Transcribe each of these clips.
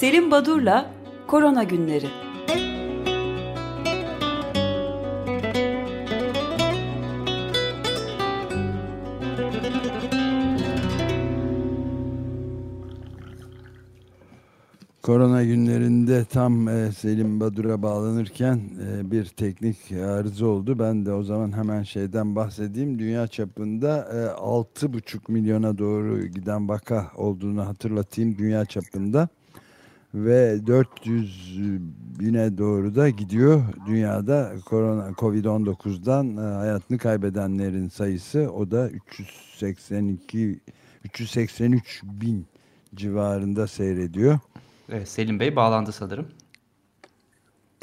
Selim Badur'la Korona Günleri. Korona günlerinde tam e, Selim Badur'a bağlanırken e, bir teknik arıza oldu. Ben de o zaman hemen şeyden bahsedeyim. Dünya çapında e, 6,5 milyona doğru giden vaka olduğunu hatırlatayım dünya çapında. Ve 400 bine doğru da gidiyor dünyada korona Covid-19'dan e, hayatını kaybedenlerin sayısı. O da 382 383 bin civarında seyrediyor. Evet, Selim Bey bağlandı sanırım.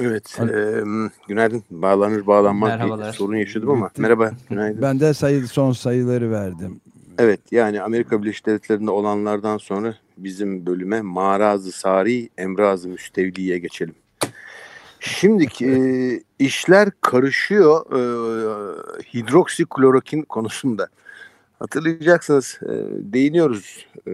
Evet, e, günaydın. Bağlanır bağlanmaz Merhabalar. bir sorun yaşadım ama merhaba, günaydın. Ben de sayı, son sayıları verdim. Evet, yani Amerika Birleşik Devletleri'nde olanlardan sonra bizim bölüme Marazı Sari, Emrazı Müstevli'ye geçelim. Şimdi e, işler karışıyor e, hidroksiklorokin konusunda. Hatırlayacaksınız, e, değiniyoruz e,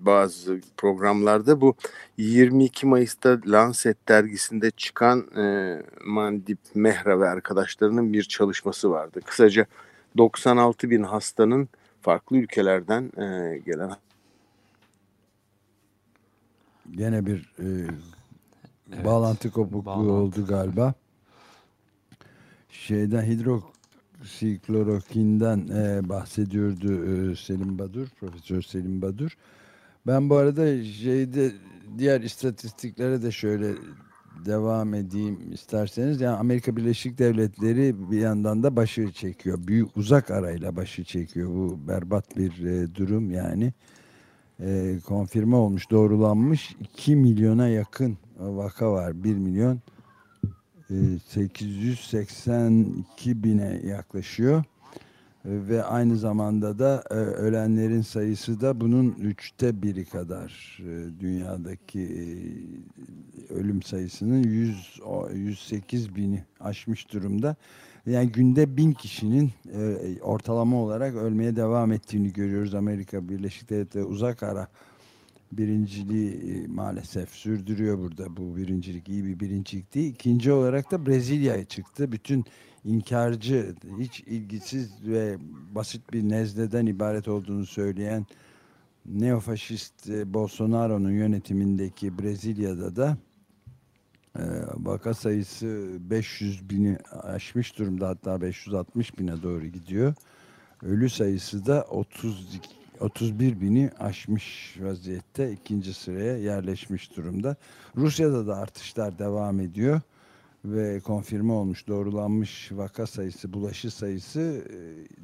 bazı programlarda bu 22 Mayıs'ta Lancet dergisinde çıkan e, Mandip Mehra ve arkadaşlarının bir çalışması vardı. Kısaca 96 bin hastanın farklı ülkelerden e, gelen Gene bir e, evet, bağlantı kopukluğu bağlantı. oldu galiba. Şeyden hidroksiklorokinden e, bahsediyordu e, Selim Badur, Profesör Selim Badur. Ben bu arada şeyde diğer istatistiklere de şöyle devam edeyim isterseniz. Yani Amerika Birleşik Devletleri bir yandan da başı çekiyor. Büyük uzak arayla başı çekiyor. Bu berbat bir e, durum yani. E, konfirme olmuş, doğrulanmış. 2 milyona yakın vaka var. 1 milyon e, 882 bine yaklaşıyor ve aynı zamanda da e, ölenlerin sayısı da bunun üçte biri kadar e, dünyadaki e, ölüm sayısının 100 108 bini aşmış durumda. Yani günde bin kişinin e, ortalama olarak ölmeye devam ettiğini görüyoruz. Amerika Birleşik Devletleri uzak ara birinciliği e, maalesef sürdürüyor burada. Bu birincilik iyi bir birincilik değil. İkinci olarak da Brezilya'ya çıktı. Bütün inkarcı, hiç ilgisiz ve basit bir nezleden ibaret olduğunu söyleyen neofaşist e, Bolsonaro'nun yönetimindeki Brezilya'da da e, vaka sayısı 500 bini aşmış durumda hatta 560 bine doğru gidiyor. Ölü sayısı da 32 31 bini aşmış vaziyette ikinci sıraya yerleşmiş durumda. Rusya'da da artışlar devam ediyor ve konfirme olmuş, doğrulanmış vaka sayısı, bulaşı sayısı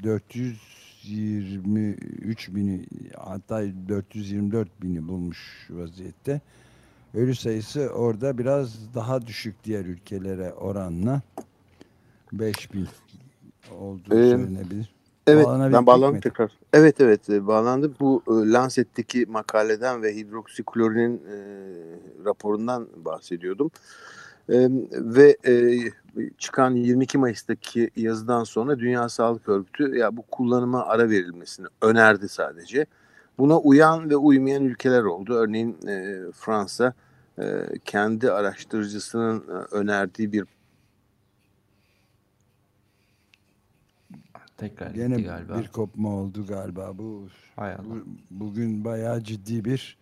423 e, bini hatta 424 bini bulmuş vaziyette. Ölü sayısı orada biraz daha düşük diğer ülkelere oranla 5000 olduğu ee, söylenebilir. Evet ben bağlandım tekrar. Evet evet e, bağlandım. Bu e, Lancet'teki makaleden ve hidroksiklorinin e, raporundan bahsediyordum. E, ve e, çıkan 22 Mayıs'taki yazıdan sonra Dünya Sağlık Örgütü ya bu kullanıma ara verilmesini önerdi sadece. Buna uyan ve uymayan ülkeler oldu. Örneğin e, Fransa e, kendi araştırıcısının e, önerdiği bir Tekrar Yine galiba. bir kopma oldu galiba. Bu, bu bugün bayağı ciddi bir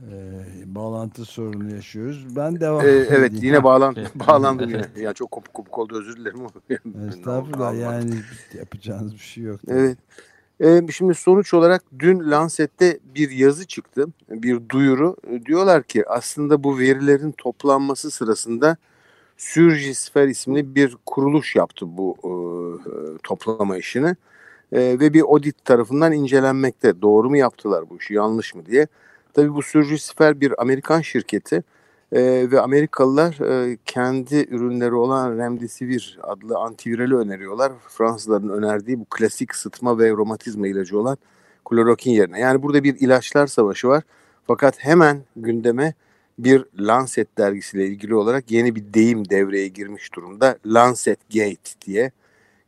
e, bağlantı sorunu yaşıyoruz. Ben devam ee, Evet yine bağlandı. bağlandım yine. Ya çok kopuk kopuk oldu özür dilerim. Estağfurullah yani yapacağınız bir şey yok. Evet. Ee, şimdi sonuç olarak dün Lancet'te bir yazı çıktı. Bir duyuru. Diyorlar ki aslında bu verilerin toplanması sırasında Surgisfer isimli bir kuruluş yaptı bu e, toplama işini. E, ve bir audit tarafından incelenmekte. Doğru mu yaptılar bu işi, yanlış mı diye. Tabii bu Surgisfer bir Amerikan şirketi e, ve Amerikalılar e, kendi ürünleri olan Remdesivir adlı antivirali öneriyorlar. Fransızların önerdiği bu klasik sıtma ve romatizma ilacı olan klorokin yerine. Yani burada bir ilaçlar savaşı var. Fakat hemen gündeme bir Lancet dergisiyle ilgili olarak yeni bir deyim devreye girmiş durumda. Lancet Gate diye.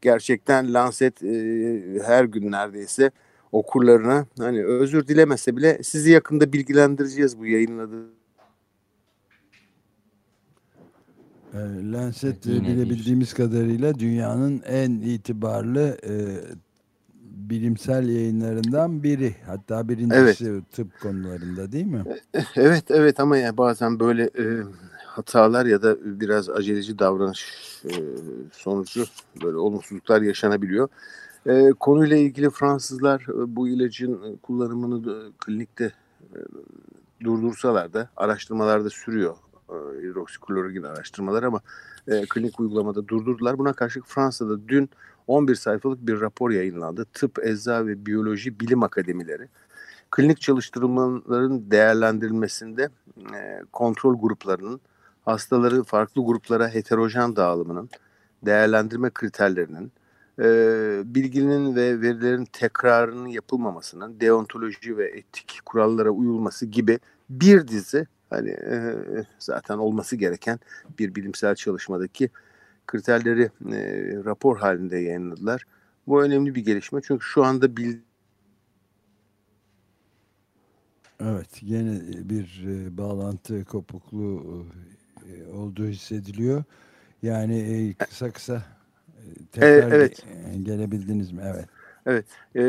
Gerçekten Lancet e, her gün neredeyse okurlarına hani özür dilemese bile sizi yakında bilgilendireceğiz bu yayınladığı E, Lancet Evet, bilebildiğimiz kadarıyla dünyanın en itibarlı e, bilimsel yayınlarından biri. Hatta birincisi tıp konularında değil mi? Evet evet ama yani bazen böyle e, hatalar ya da biraz aceleci davranış e, sonucu böyle olumsuzluklar yaşanabiliyor. E, konuyla ilgili Fransızlar e, bu ilacın kullanımını da, klinikte e, durdursalar da araştırmalarda sürüyor e, hidroksiklorokin araştırmalar ama e, klinik uygulamada durdurdular. Buna karşılık Fransa'da dün 11 sayfalık bir rapor yayınlandı. Tıp, Ecza ve Biyoloji Bilim Akademileri klinik çalıştırmaların değerlendirilmesinde e, kontrol gruplarının hastaları farklı gruplara heterojen dağılımının değerlendirme kriterlerinin e, bilginin ve verilerin tekrarının yapılmamasının deontoloji ve etik kurallara uyulması gibi bir dizi hani e, zaten olması gereken bir bilimsel çalışmadaki kriterleri e, rapor halinde yayınladılar. Bu önemli bir gelişme çünkü şu anda bil Evet, yine bir e, bağlantı kopukluğu e, olduğu hissediliyor. Yani e, kısa kısa e, tekrar evet. ge- gelebildiniz mi? Evet. Evet, e,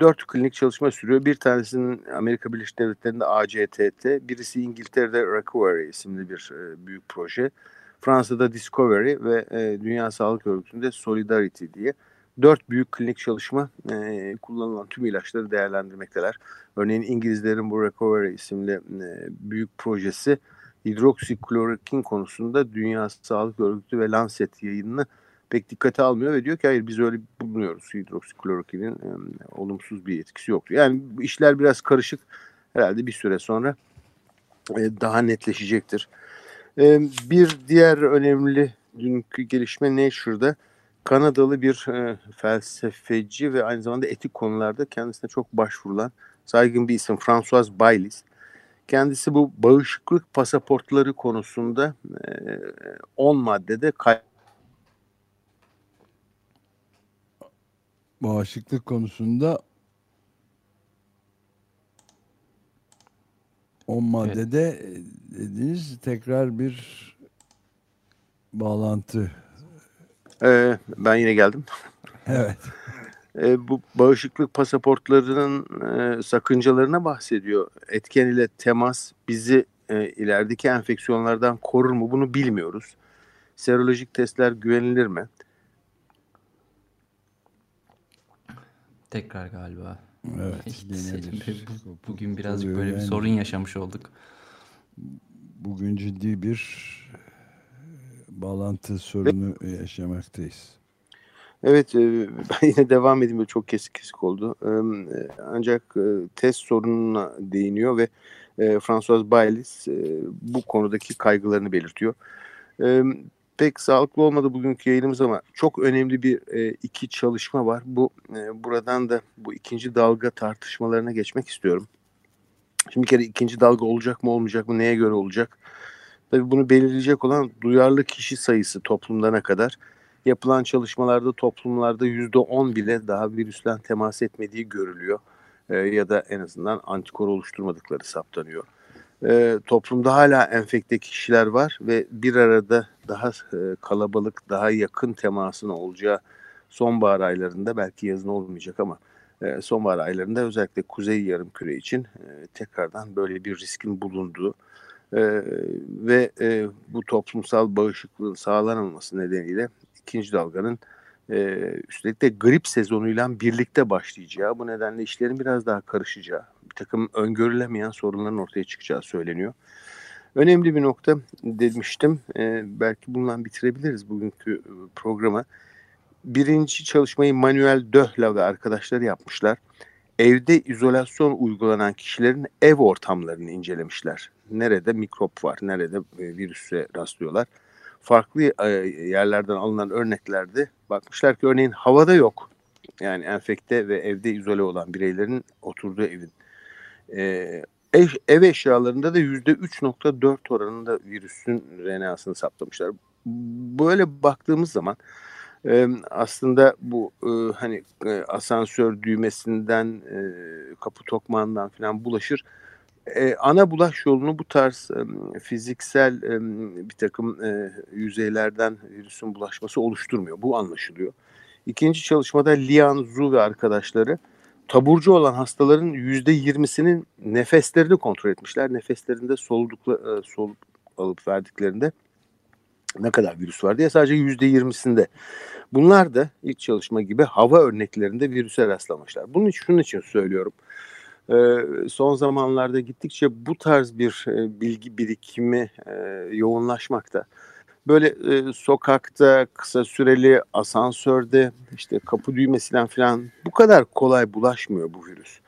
dört klinik çalışma sürüyor. Bir tanesinin Amerika Birleşik Devletleri'nde ACTT, birisi İngiltere'de Recovery isimli bir e, büyük proje. Fransa'da Discovery ve e, Dünya Sağlık Örgütü'nde Solidarity diye dört büyük klinik çalışma e, kullanılan tüm ilaçları değerlendirmekteler. Örneğin İngilizlerin bu Recovery isimli e, büyük projesi hidroksiklorokin konusunda Dünya Sağlık Örgütü ve Lancet yayınını pek dikkate almıyor ve diyor ki hayır biz öyle bulunuyoruz hidroksiklorokinin e, olumsuz bir etkisi yoktu. Yani işler biraz karışık herhalde bir süre sonra e, daha netleşecektir. E, bir diğer önemli dünkü gelişme Nature'da Kanadalı bir e, felsefeci ve aynı zamanda etik konularda kendisine çok başvurulan saygın bir isim François Baylis. Kendisi bu bağışıklık pasaportları konusunda 10 e, maddede kay Bağışıklık konusunda 10 maddede evet. dediniz tekrar bir bağlantı. Ee, ben yine geldim. Evet. E, bu bağışıklık pasaportlarının e, sakıncalarına bahsediyor. Etken ile temas bizi e, ilerideki enfeksiyonlardan korur mu bunu bilmiyoruz. Serolojik testler güvenilir mi? Tekrar galiba. Evet. Selim Bey, bu, bugün birazcık böyle bir sorun yaşamış olduk. Bugün ciddi bir bağlantı sorunu yaşamaktayız. Evet ben yine devam edeyim. Çok kesik kesik oldu. Ancak test sorununa değiniyor ve François Baylis bu konudaki kaygılarını belirtiyor pek sağlıklı olmadı bugünkü yayınımız ama çok önemli bir e, iki çalışma var. Bu e, buradan da bu ikinci dalga tartışmalarına geçmek istiyorum. Şimdi bir kere ikinci dalga olacak mı olmayacak mı neye göre olacak? Tabii bunu belirleyecek olan duyarlı kişi sayısı toplumda ne kadar? Yapılan çalışmalarda toplumlarda yüzde on bile daha virüsle temas etmediği görülüyor. E, ya da en azından antikor oluşturmadıkları saptanıyor e, toplumda hala enfekte kişiler var ve bir arada daha e, kalabalık, daha yakın temasın olacağı sonbahar aylarında belki yazın olmayacak ama e, sonbahar aylarında özellikle kuzey yarımküre için e, tekrardan böyle bir riskin bulunduğu e, ve e, bu toplumsal bağışıklığın sağlanamaması nedeniyle ikinci dalganın e, üstelik de grip sezonuyla birlikte başlayacağı bu nedenle işlerin biraz daha karışacağı bir takım öngörülemeyen sorunların ortaya çıkacağı söyleniyor. Önemli bir nokta demiştim. E, belki bundan bitirebiliriz bugünkü e, programa. Birinci çalışmayı Manuel Döhla ve arkadaşları yapmışlar. Evde izolasyon uygulanan kişilerin ev ortamlarını incelemişler. Nerede mikrop var, nerede e, virüse rastlıyorlar. Farklı e, yerlerden alınan örneklerde bakmışlar ki örneğin havada yok. Yani enfekte ve evde izole olan bireylerin oturduğu evin e, ev, ev eşyalarında da yüzde 3.4 oranında virüsün RNA'sını saptamışlar. Böyle baktığımız zaman aslında bu hani asansör düğmesinden kapı tokmağından falan bulaşır. Ana bulaş yolunu bu tarz fiziksel bir takım yüzeylerden virüsün bulaşması oluşturmuyor. Bu anlaşılıyor. İkinci çalışmada Lian Zhu ve arkadaşları taburcu olan hastaların yüzde yirmisinin nefeslerini kontrol etmişler. Nefeslerinde soludukla, soluk alıp verdiklerinde ne kadar virüs var diye sadece yüzde yirmisinde. Bunlar da ilk çalışma gibi hava örneklerinde virüse rastlamışlar. Bunun için şunun için söylüyorum. Son zamanlarda gittikçe bu tarz bir bilgi birikimi yoğunlaşmakta. Böyle sokakta, kısa süreli asansörde, işte kapı düğmesinden falan bu kadar kolay bulaşmıyor bu virüs.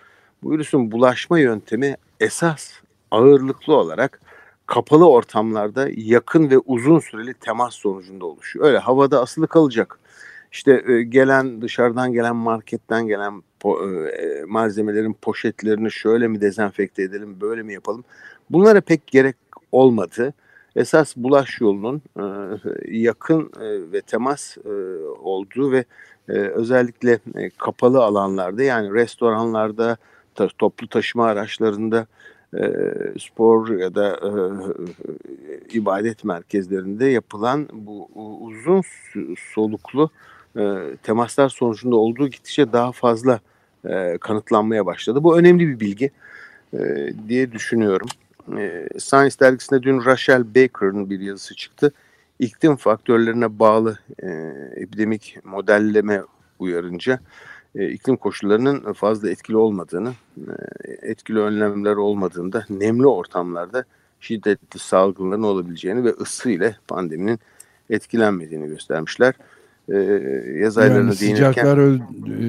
Bu virüsün bulaşma yöntemi esas ağırlıklı olarak kapalı ortamlarda yakın ve uzun süreli temas sonucunda oluşuyor. Öyle havada asılı kalacak. İşte gelen dışarıdan gelen marketten gelen po, e, malzemelerin poşetlerini şöyle mi dezenfekte edelim, böyle mi yapalım? Bunlara pek gerek olmadı. Esas bulaş yolunun e, yakın e, ve temas e, olduğu ve e, özellikle e, kapalı alanlarda yani restoranlarda, ta, toplu taşıma araçlarında e, spor ya da e, ibadet merkezlerinde yapılan bu uzun soluklu e, temaslar sonucunda olduğu gittikçe daha fazla e, kanıtlanmaya başladı. Bu önemli bir bilgi e, diye düşünüyorum. E, Science dergisinde dün Rachel Baker'ın bir yazısı çıktı. İklim faktörlerine bağlı e, epidemik modelleme uyarınca e, iklim koşullarının fazla etkili olmadığını, e, etkili önlemler olmadığında nemli ortamlarda şiddetli salgınların olabileceğini ve ısı ile pandeminin etkilenmediğini göstermişler. E, yaz aylarına yani sıcaklar öl,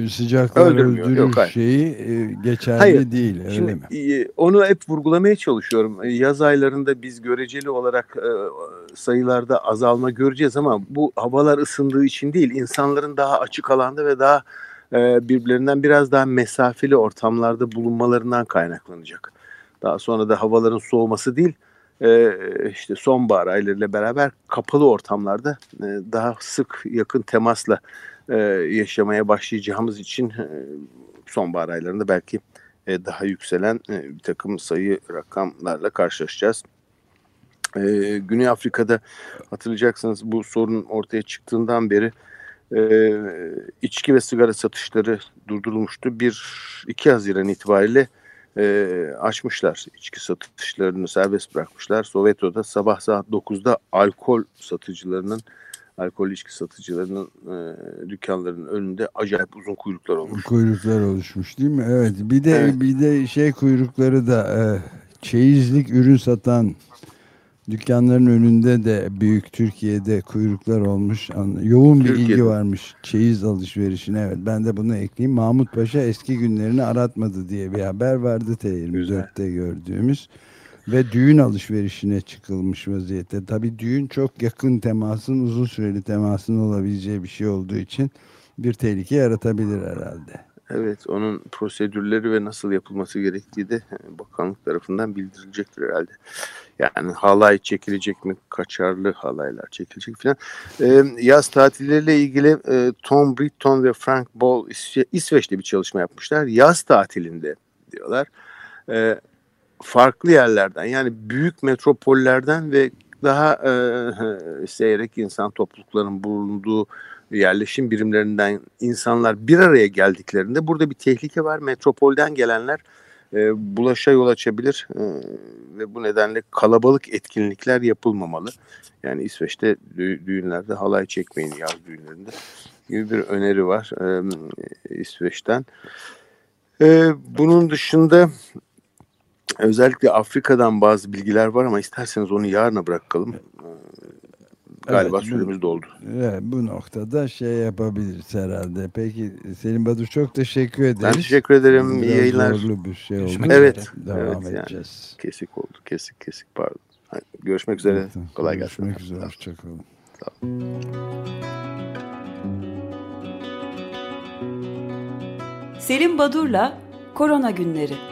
sıcaklar öldürür Yok, şeyi e, geçerli hayır. değil. Öyle Şimdi, mi? E, onu hep vurgulamaya çalışıyorum. E, yaz aylarında biz göreceli olarak e, sayılarda azalma göreceğiz ama bu havalar ısındığı için değil, insanların daha açık alanda ve daha e, birbirlerinden biraz daha mesafeli ortamlarda bulunmalarından kaynaklanacak. Daha sonra da havaların soğuması değil, e, işte sonbahar aylarıyla beraber kapalı ortamlarda e, daha sık yakın temasla yaşamaya başlayacağımız için sonbahar aylarında belki daha yükselen bir takım sayı rakamlarla karşılaşacağız. Güney Afrika'da hatırlayacaksınız bu sorun ortaya çıktığından beri e, içki ve sigara satışları durdurulmuştu. 1-2 Haziran itibariyle e, açmışlar. içki satışlarını serbest bırakmışlar. Sovyeto'da sabah saat 9'da alkol satıcılarının alkol içki satıcılarının e, dükkanlarının önünde acayip uzun kuyruklar olmuş. Kuyruklar oluşmuş değil mi? Evet. Bir de evet. bir de şey kuyrukları da e, çeyizlik ürün satan Dükkanların önünde de büyük Türkiye'de kuyruklar olmuş. Yoğun bir Türkiye'de. ilgi varmış çeyiz alışverişine. Evet ben de bunu ekleyeyim. Mahmut Paşa eski günlerini aratmadı diye bir haber vardı T24'te gördüğümüz. Ve düğün alışverişine çıkılmış vaziyette. Tabii düğün çok yakın temasın, uzun süreli temasın olabileceği bir şey olduğu için bir tehlike yaratabilir herhalde. Evet, onun prosedürleri ve nasıl yapılması gerektiği de bakanlık tarafından bildirilecektir herhalde. Yani halay çekilecek mi? Kaçarlı halaylar çekilecek falan. E, yaz tatilleriyle ilgili e, Tom Britton ve Frank Ball İsve İsveç'te bir çalışma yapmışlar. Yaz tatilinde diyorlar. E, farklı yerlerden yani büyük metropollerden ve daha e, seyrek insan topluluklarının bulunduğu yerleşim birimlerinden insanlar bir araya geldiklerinde burada bir tehlike var. Metropolden gelenler e, bulaşa yol açabilir e, ve bu nedenle kalabalık etkinlikler yapılmamalı. Yani İsveç'te dü düğünlerde halay çekmeyin yaz düğünlerinde gibi bir öneri var e, İsveç'ten. E, bunun dışında özellikle Afrika'dan bazı bilgiler var ama isterseniz onu yarına bırakalım. Galiba evet, süremiz doldu. Evet, bu noktada şey yapabiliriz herhalde. Peki Selim Badur çok teşekkür ederiz. Ben teşekkür ederim. Biraz İyi yayınlar. Zorlu bir şey oldu. Evet. Devam evet, edeceğiz. Yani, kesik oldu. Kesik kesik pardon. görüşmek üzere. Evet, Kolay gelsin. Görüşmek üzere. Hoşçakalın. Sağ olun. Selim Badur'la Korona Günleri